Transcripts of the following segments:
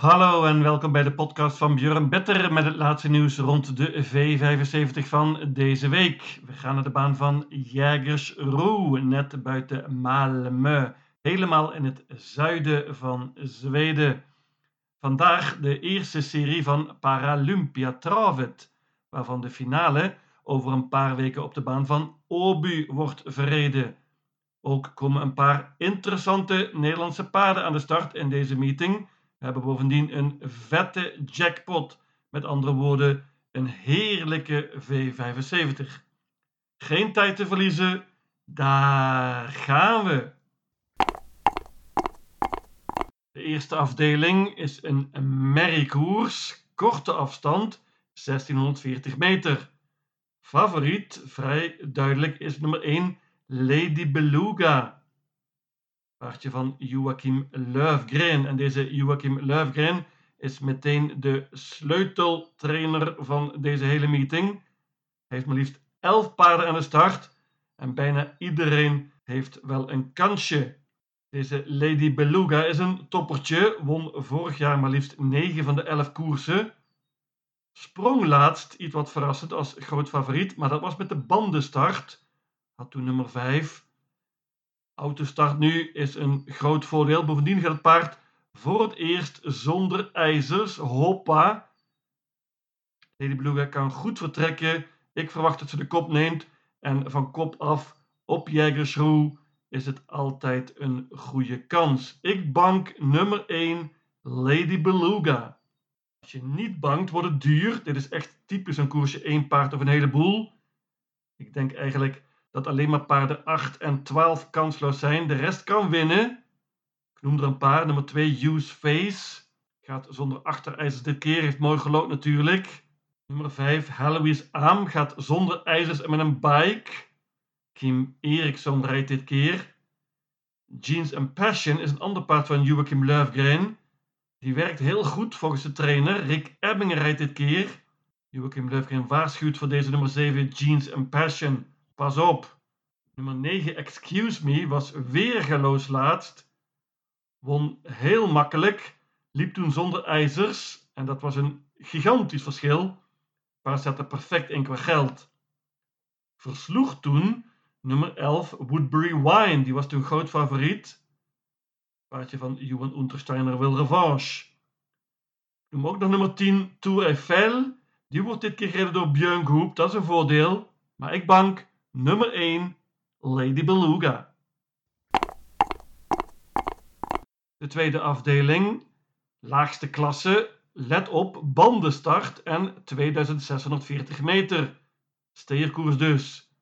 Hallo en welkom bij de podcast van Björn Better met het laatste nieuws rond de V75 van deze week. We gaan naar de baan van Jägersro, net buiten Malmö, helemaal in het zuiden van Zweden. Vandaag de eerste serie van Paralympia Travet, waarvan de finale over een paar weken op de baan van Åby wordt verreden. Ook komen een paar interessante Nederlandse paarden aan de start in deze meeting. We hebben bovendien een vette jackpot, met andere woorden een heerlijke V75. Geen tijd te verliezen, daar gaan we. De eerste afdeling is een merriekoers, korte afstand, 1640 meter. Favoriet, vrij duidelijk, is nummer 1 Lady Beluga. Paardje van Joachim Löfgren. En deze Joachim Löfgren is meteen de sleuteltrainer van deze hele meeting. Hij heeft maar liefst 11 paarden aan de start. En bijna iedereen heeft wel een kansje. Deze Lady Beluga is een toppertje. Won vorig jaar maar liefst 9 van de 11 koersen. Sprong laatst iets wat verrassend als groot favoriet, maar dat was met de bandenstart. Had toen nummer 5. Autostart nu is een groot voordeel. Bovendien gaat het paard voor het eerst zonder ijzers. Hoppa. Lady Beluga kan goed vertrekken. Ik verwacht dat ze de kop neemt. En van kop af op Jägersroe is het altijd een goede kans. Ik bank nummer 1 Lady Beluga. Als je niet bangt, wordt het duur. Dit is echt typisch een koersje één paard of een heleboel. Ik denk eigenlijk dat alleen maar paarden 8 en 12 kansloos zijn. De rest kan winnen. Ik noem er een paar. Nummer 2, Use Face. Gaat zonder achterijzers dit keer. Heeft mooi gelood natuurlijk. Nummer 5, Heloise Aam. Gaat zonder ijzers en met een bike. Kim Eriksson rijdt dit keer. Jeans and Passion is een ander paard van Joachim Löfgren. Die werkt heel goed volgens de trainer. Rick Ebbinger rijdt dit keer. Joachim Löfgren waarschuwt voor deze nummer 7, Jeans and Passion. Pas op. Nummer 9, Excuse Me, was weergeloos laatst. Won heel makkelijk. Liep toen zonder ijzers. En dat was een gigantisch verschil. Maar zette perfect in qua geld. Versloeg toen nummer 11, Woodbury Wine. Die was toen groot favoriet. Paardje van Johan Untersteiner wil revanche. Noem ook nog nummer 10, Tour Eiffel. Die wordt dit keer gereden door Björn Goop. Dat is een voordeel. Maar ik bank nummer 1, Lady Beluga. De tweede afdeling, laagste klasse, let op, bandenstart en 2640 meter. Steerkoers dus.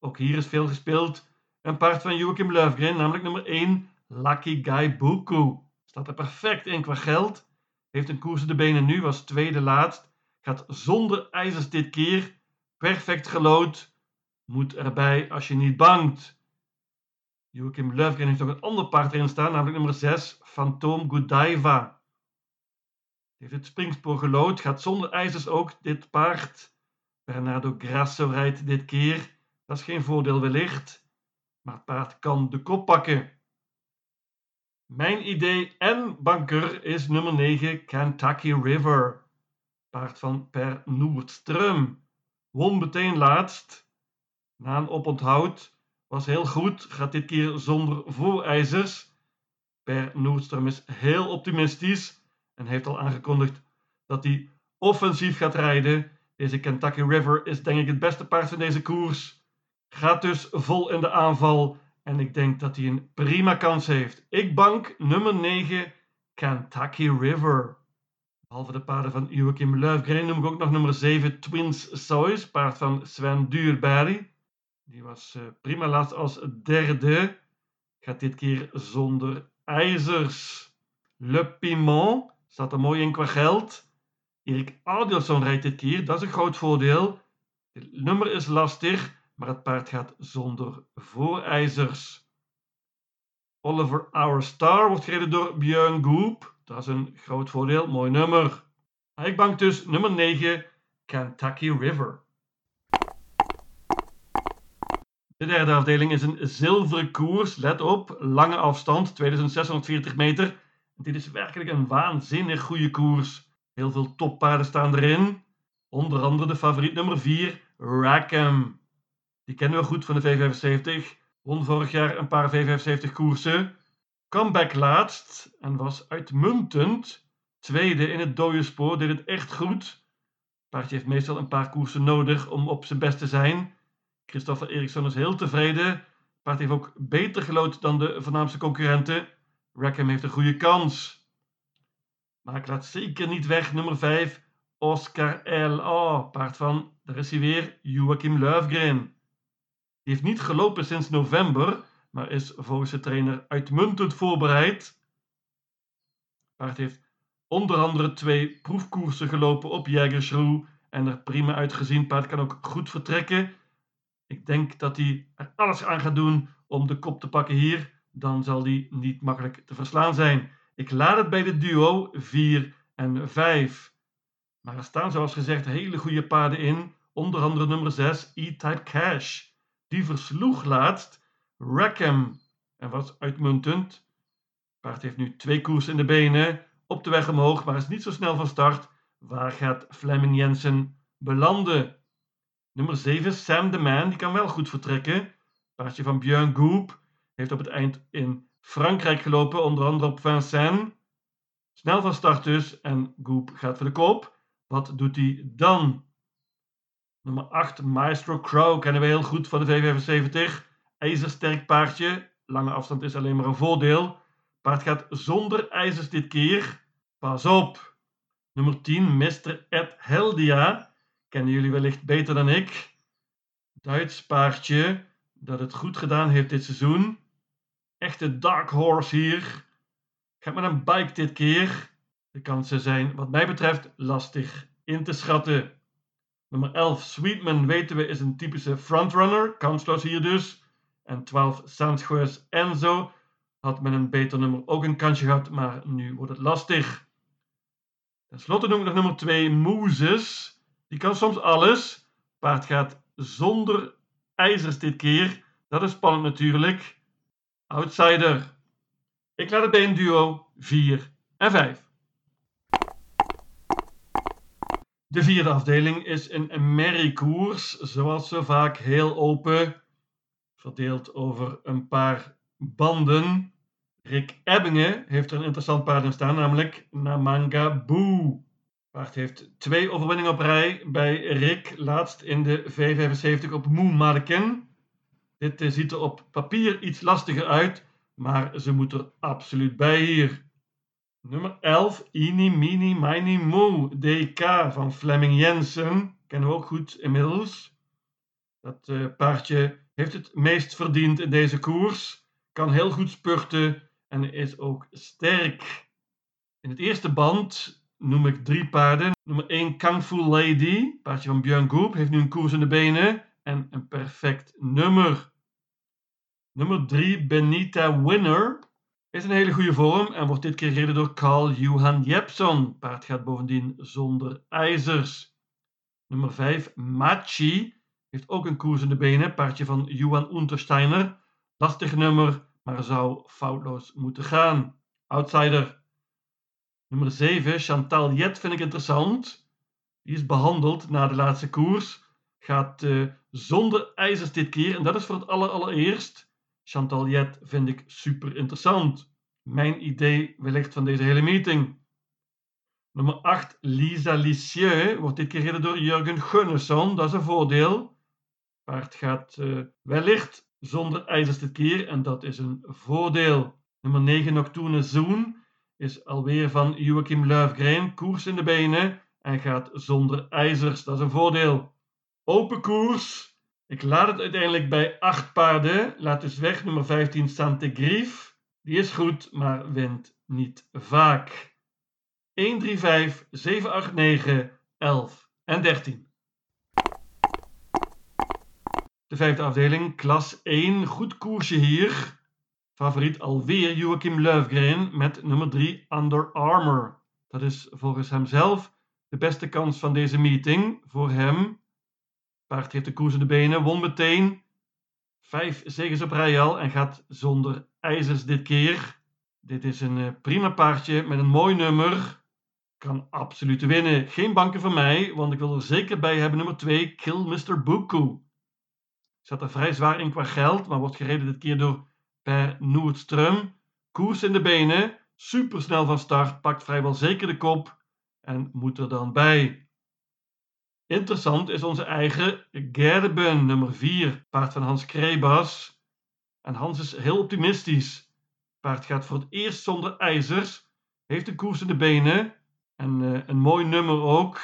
Ook hier is veel gespeeld. Een paard van Joachim Löfgren, namelijk nummer 1, Lucky Guy Buku. Staat er perfect in qua geld. Heeft een koers in de benen nu, was tweede laatst. Gaat zonder ijzers dit keer. Perfect gelood. Moet erbij als je niet bangt. Joachim Löfgren heeft nog een ander paard erin staan, namelijk nummer 6, Phantom Godiva. Heeft het springspoor gelood, gaat zonder ijzers ook dit paard. Bernardo Grasso rijdt dit keer. Dat is geen voordeel wellicht, maar het paard kan de kop pakken. Mijn idee en banker is nummer 9 Kentucky River. Paard van Per Noordström. Won meteen laatst. Na een oponthoud. Was heel goed. Gaat dit keer zonder voorijzers. Per Noordström is heel optimistisch. En heeft al aangekondigd dat hij offensief gaat rijden. Deze Kentucky River is denk ik het beste paard van deze koers. Gaat dus vol in de aanval en ik denk dat hij een prima kans heeft. Ik bank nummer 9, Kentucky River. Behalve de paarden van Joachim Löfgren noem ik ook nog nummer 7, Twins Soys, paard van Sven Duurberry. Die was uh, prima laatst als derde. Gaat dit keer zonder ijzers. Le Piment staat er mooi in qua geld. Erik Adielson rijdt dit keer, dat is een groot voordeel. Het nummer is lastig, maar het paard gaat zonder voorijzers. Oliver Our Star wordt gereden door Björn Goop. Dat is een groot voordeel, mooi nummer. Ik bank dus nummer 9, Kentucky River. De derde afdeling is een zilveren koers. Let op, lange afstand, 2640 meter. Dit is werkelijk een waanzinnig goede koers. Heel veel toppaarden staan erin. Onder andere de favoriet nummer 4, Rackham. Die kennen we goed van de V75. Won vorig jaar een paar V75 koersen. Comeback laatst en was uitmuntend. Tweede in het dode spoor, deed het echt goed. Paardje heeft meestal een paar koersen nodig om op zijn best te zijn. Christopher Eriksson is heel tevreden. Paard heeft ook beter gelood dan de voornaamste concurrenten. Rackham heeft een goede kans. Maar ik laat zeker niet weg nummer 5, Oscar L.A. Paard van, daar is hij weer, Joachim Löfgren. Die heeft niet gelopen sinds november, maar is volgens de trainer uitmuntend voorbereid. Paard heeft onder andere twee proefkoersen gelopen op Jägersroe en er prima uitgezien. Paard kan ook goed vertrekken. Ik denk dat hij er alles aan gaat doen om de kop te pakken hier. Dan zal die niet makkelijk te verslaan zijn. Ik laat het bij de duo 4 en 5. Maar er staan zoals gezegd hele goede paarden in. Onder andere nummer 6, E-Type Cash. Die versloeg laatst Rackham en was uitmuntend. Paard heeft nu twee koers in de benen. Op de weg omhoog, maar is niet zo snel van start. Waar gaat Fleming Jensen belanden? Nummer 7, Sam the Man, die kan wel goed vertrekken. Paardje van Björn Goop heeft op het eind in Frankrijk gelopen, onder andere op Vincennes. Snel van start dus en Goop gaat voor de koop. Wat doet hij dan? Nummer 8, Maestro Crow, kennen we heel goed van de V75. IJzersterk paardje. Lange afstand is alleen maar een voordeel. Paard gaat zonder ijzers dit keer. Pas op. Nummer 10, Mr. Ed Heldia. Kennen jullie wellicht beter dan ik. Duits paardje dat het goed gedaan heeft dit seizoen. Echte dark horse hier. Gaat met een bike dit keer. De kansen zijn wat mij betreft lastig in te schatten. Nummer 11 Sweetman weten we is een typische frontrunner. Kansloos hier dus. En 12 Sanchez Enzo had met een beter nummer ook een kansje gehad, maar nu wordt het lastig. Ten slotte noem ik nog nummer 2 Moses. Die kan soms alles. Paard gaat zonder ijzers dit keer. Dat is spannend natuurlijk. Outsider. Ik laat het bij een duo 4 en 5. De vierde afdeling is een merriekoers, zoals zo vaak heel open, verdeeld over een paar banden. Rick Ebbingen heeft er een interessant paard in staan, namelijk Namanga Boo. Paard heeft twee overwinningen op rij bij Rick, laatst in de V75 op Moemarken. Dit eh, ziet er op papier iets lastiger uit, maar ze moet er absoluut bij hier. Nummer 11, Ini Mini Mini Mo, DK van Fleming Jensen. Kennen we ook goed inmiddels. Dat uh, paardje heeft het meest verdiend in deze koers. Kan heel goed spurten en is ook sterk. In het eerste band noem ik drie paarden. Nummer 1 Kung Fu Lady, paardje van Björn Goop, heeft nu een koers in de benen en een perfect nummer. Nummer 3 Benita Winner is een hele goede vorm en wordt dit keer gereden door Carl Johan Jepson. Paard gaat bovendien zonder ijzers. Nummer 5 Machi heeft ook een koers in de benen, paardje van Johan Untersteiner. Lastig nummer, maar zou foutloos moeten gaan. Outsider. Nummer 7, Chantal Jet vind ik interessant. Die is behandeld na de laatste koers. Gaat uh, zonder ijzers dit keer. En dat is voor het aller, allereerst. Chantal Jet vind ik super interessant. Mijn idee wellicht van deze hele meeting. Nummer 8, Lisa Lisieux, wordt dit keer gereden door Jurgen Gunnarsson. Dat is een voordeel. Paard gaat uh, wellicht zonder ijzers dit keer en dat is een voordeel. Nummer 9, Nocturne Zoon is alweer van Joachim Löfgren. Koers in de benen en gaat zonder ijzers. Dat is een voordeel. Open koers. Ik laat het uiteindelijk bij 8 paarden. Laat dus weg nummer 15 Santegrief. Die is goed, maar wint niet vaak. 1, 3, 5, 7, 8, 9, 11 en 13. De vijfde afdeling, klas 1. Goed koersje hier. Favoriet alweer Joachim Löfgren met nummer 3 Under Armour. Dat is volgens hemzelf de beste kans van deze meeting. Voor hem. Paard heeft de koers in de benen, won meteen. Vijf zegens op rij al en gaat zonder ijzers dit keer. Dit is een eh, prima paardje met een mooi nummer. Kan absoluut winnen. Geen banken van mij, want ik wil er zeker bij hebben nummer 2, Kill Mr. Buku. Zat er vrij zwaar in qua geld, maar wordt gereden dit keer door Per Noordström. Koers in de benen, supersnel van start, pakt vrijwel zeker de kop en moet er dan bij. Interessant is onze eigen Gerben, nummer 4, paard van Hans Krebas. En Hans is heel optimistisch. Paard gaat voor het eerst zonder ijzers, heeft een koers in de benen en uh, een mooi nummer ook.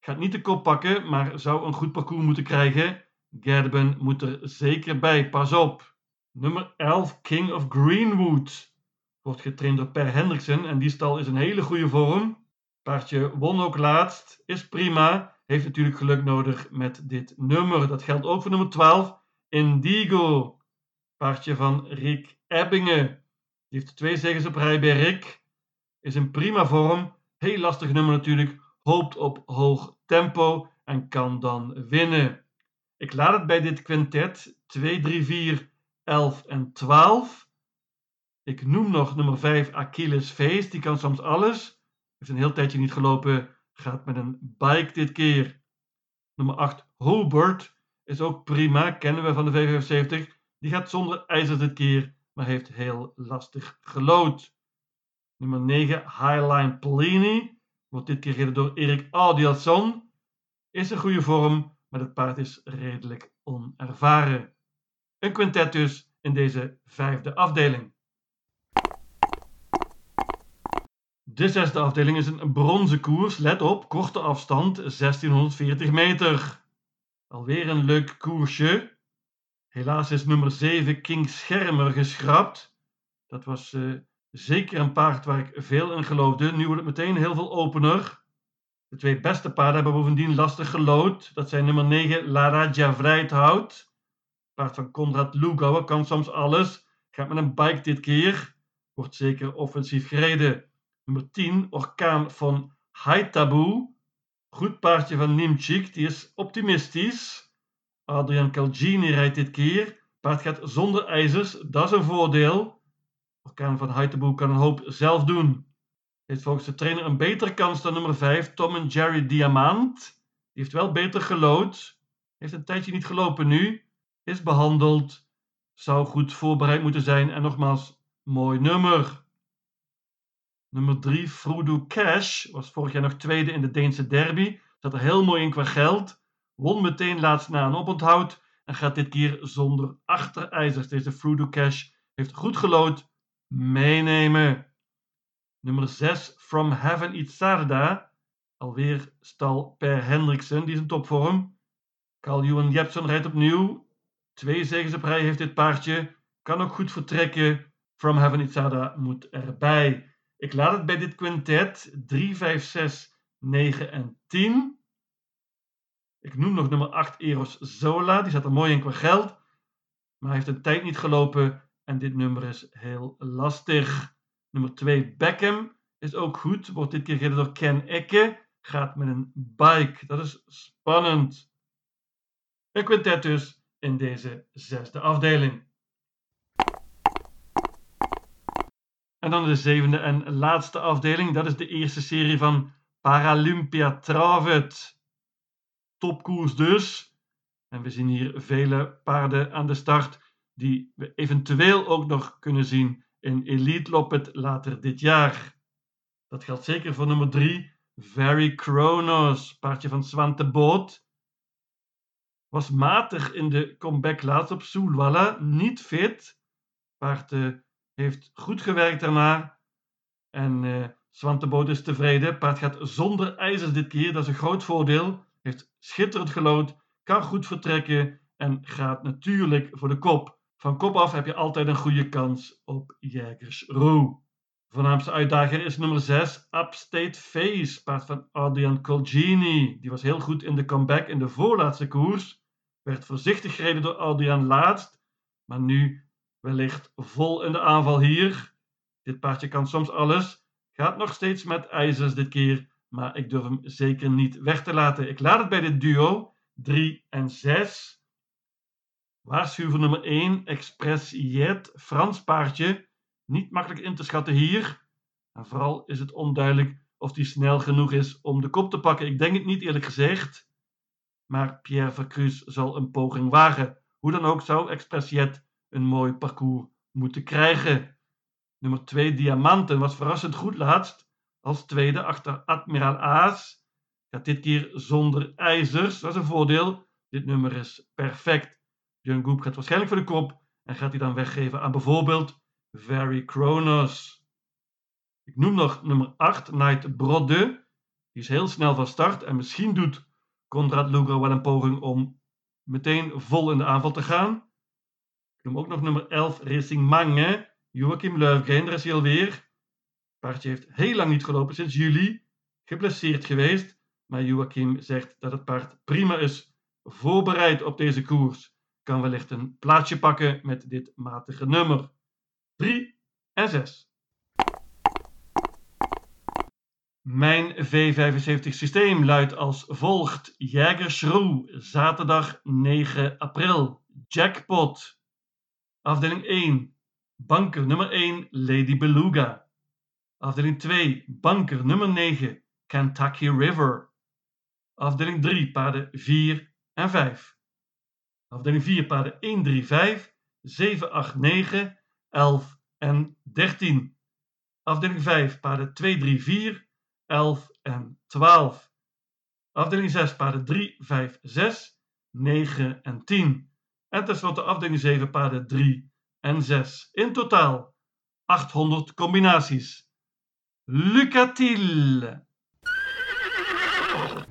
Gaat niet de kop pakken, maar zou een goed parcours moeten krijgen. Gerben moet er zeker bij, pas op. Nummer 11, King of Greenwood. Wordt getraind door Per Hendriksen en die stal is een hele goede vorm. Paardje won ook laatst, is prima. Heeft natuurlijk geluk nodig met dit nummer. Dat geldt ook voor nummer 12, Indigo. Paardje van Rick Ebbingen. Die heeft twee zegens op rij bij Rick. Is in prima vorm. Heel lastig nummer natuurlijk. Hoopt op hoog tempo en kan dan winnen. Ik laat het bij dit quintet 2, 3, 4, 11 en 12. Ik noem nog nummer 5 Achilles Face. Die kan soms alles. Heeft een heel tijdje niet gelopen. Gaat met een bike dit keer. Nummer 8 Hobart is ook prima. Kennen we van de 75. Die gaat zonder ijzer dit keer. Maar heeft heel lastig gelood. Nummer 9 Highline Pliny. Wordt dit keer gereden door Erik Audielson. Is een goede vorm, maar het paard is redelijk onervaren. Een quintet dus in deze vijfde afdeling. De zesde afdeling is een bronzen koers. Let op, korte afstand, 1640 meter. Alweer een leuk koersje. Helaas is nummer 7 King Schermer geschrapt. Dat was uh, zeker een paard waar ik veel in geloofde. Nu wordt het meteen heel veel opener. De twee beste paarden hebben bovendien lastig gelood. Dat zijn nummer 9 Laraja Vrijthout. Paard van Konrad Lugauer kan soms alles. Gaat met een bike dit keer. Wordt zeker offensief gereden. Nummer 10 Orkaan van Haitabu. Goed paardje van Nimchik. Die is optimistisch. Adrian Calgini rijdt dit keer. Paard gaat zonder ijzers. Dat is een voordeel. Orkaan van Haitabu kan een hoop zelf doen. Heeft volgens de trainer een betere kans dan nummer 5, Tom en Jerry Diamant. Die heeft wel beter gelood. Heeft een tijdje niet gelopen nu. Is behandeld. Zou goed voorbereid moeten zijn. En nogmaals, mooi nummer. Nummer 3, Frodo Cash. Was vorig jaar nog tweede in de Deense derby. Zat er heel mooi in qua geld. Won meteen laatst na een oponthoud. En gaat dit keer zonder achterijzers. Deze Frodo Cash heeft goed gelood. Meenemen. Nummer 6, From Heaven Itzarda. Alweer stal Per Hendriksen, die is in topvorm. Carl-Johan Jepsen rijdt opnieuw. Twee zegens op rij heeft dit paardje. Kan ook goed vertrekken. From Heaven Itzarda moet erbij. Ik laat het bij dit quintet 3, 5, 6, 9 en 10. Ik noem nog nummer 8 Eros Zola. Die zat er mooi in qua geld. Maar hij heeft een tijd niet gelopen. En dit nummer is heel lastig. Nummer 2 Beckham is ook goed. Wordt dit keer gereden door Ken Ecke. Gaat met een bike. Dat is spannend. Een quintet dus in deze zesde afdeling. En dan de zevende en laatste afdeling. Dat is de eerste serie van Paralympia Travet. Topkoers dus. En we zien hier vele paarden aan de start die we eventueel ook nog kunnen zien in Elite Loppet later dit jaar. Dat geldt zeker voor nummer 3, Very Kronos, paardje van Swante Boot. Was matig in de comeback laatst op Soelwalla, niet fit. Paard uh, heeft goed gewerkt daarna. En uh, is tevreden. Paard gaat zonder ijzers dit keer, dat is een groot voordeel. Heeft schitterend gelood, kan goed vertrekken en gaat natuurlijk voor de kop. Van kop af heb je altijd een goede kans op Jägersro. Voornaamste uitdager is nummer 6, Upstate Face, paard van Adrian Colgini. Die was heel goed in de comeback in de voorlaatste koers. Werd voorzichtig gereden door Adrian laatst, maar nu wellicht vol in de aanval hier. Dit paardje kan soms alles. Gaat nog steeds met ijzers dit keer, maar ik durf hem zeker niet weg te laten. Ik laat het bij dit duo 3 en 6. Waarschuw voor nummer 1, Express Jet, Frans paardje. niet makkelijk in te schatten hier. En vooral is het onduidelijk of die snel genoeg is om de kop te pakken. Ik denk het niet eerlijk gezegd. Maar Pierre Vercruz zal een poging wagen. Hoe dan ook zou Expressiet een mooi parcours moeten krijgen. Nummer 2 Diamanten was verrassend goed laatst. Als tweede achter Admiraal Aas. Gaat dit keer zonder ijzers. Dat is een voordeel. Dit nummer is perfect. Jungkook gaat waarschijnlijk voor de kop. En gaat hij dan weggeven aan bijvoorbeeld Very Kronos. Ik noem nog nummer 8, Night Brode. Die is heel snel van start en misschien doet Konrad Luger wel een poging om meteen vol in de aanval te gaan. Ik noem ook nog nummer 11, Racing Mange. Joachim Löfgren, daar is hij alweer. Paardje heeft heel lang niet gelopen, sinds juli. Geblesseerd geweest. Maar Joachim zegt dat het paard prima is voorbereid op deze koers. Kan wellicht een plaatsje pakken met dit matige nummer. 3 en 6. Mijn V75 systeem luidt als volgt: Jägerschroe, zaterdag 9 april. Jackpot. Afdeling 1, banker nummer 1, Lady Beluga. Afdeling 2, banker nummer 9, Kentucky River. Afdeling 3, paarden 4 en 5. Afdeling 4, paarden 1, 3, 5, 7, 8, 9, 11 en 13. Afdeling 5, paarden 2, 3, 4. 11 en 12. Afdeling 6, paarden 3, 5, 6, 9 en 10. En tenslotte afdeling 7, paarden 3 en 6. In totaal 800 combinaties. Lucatil!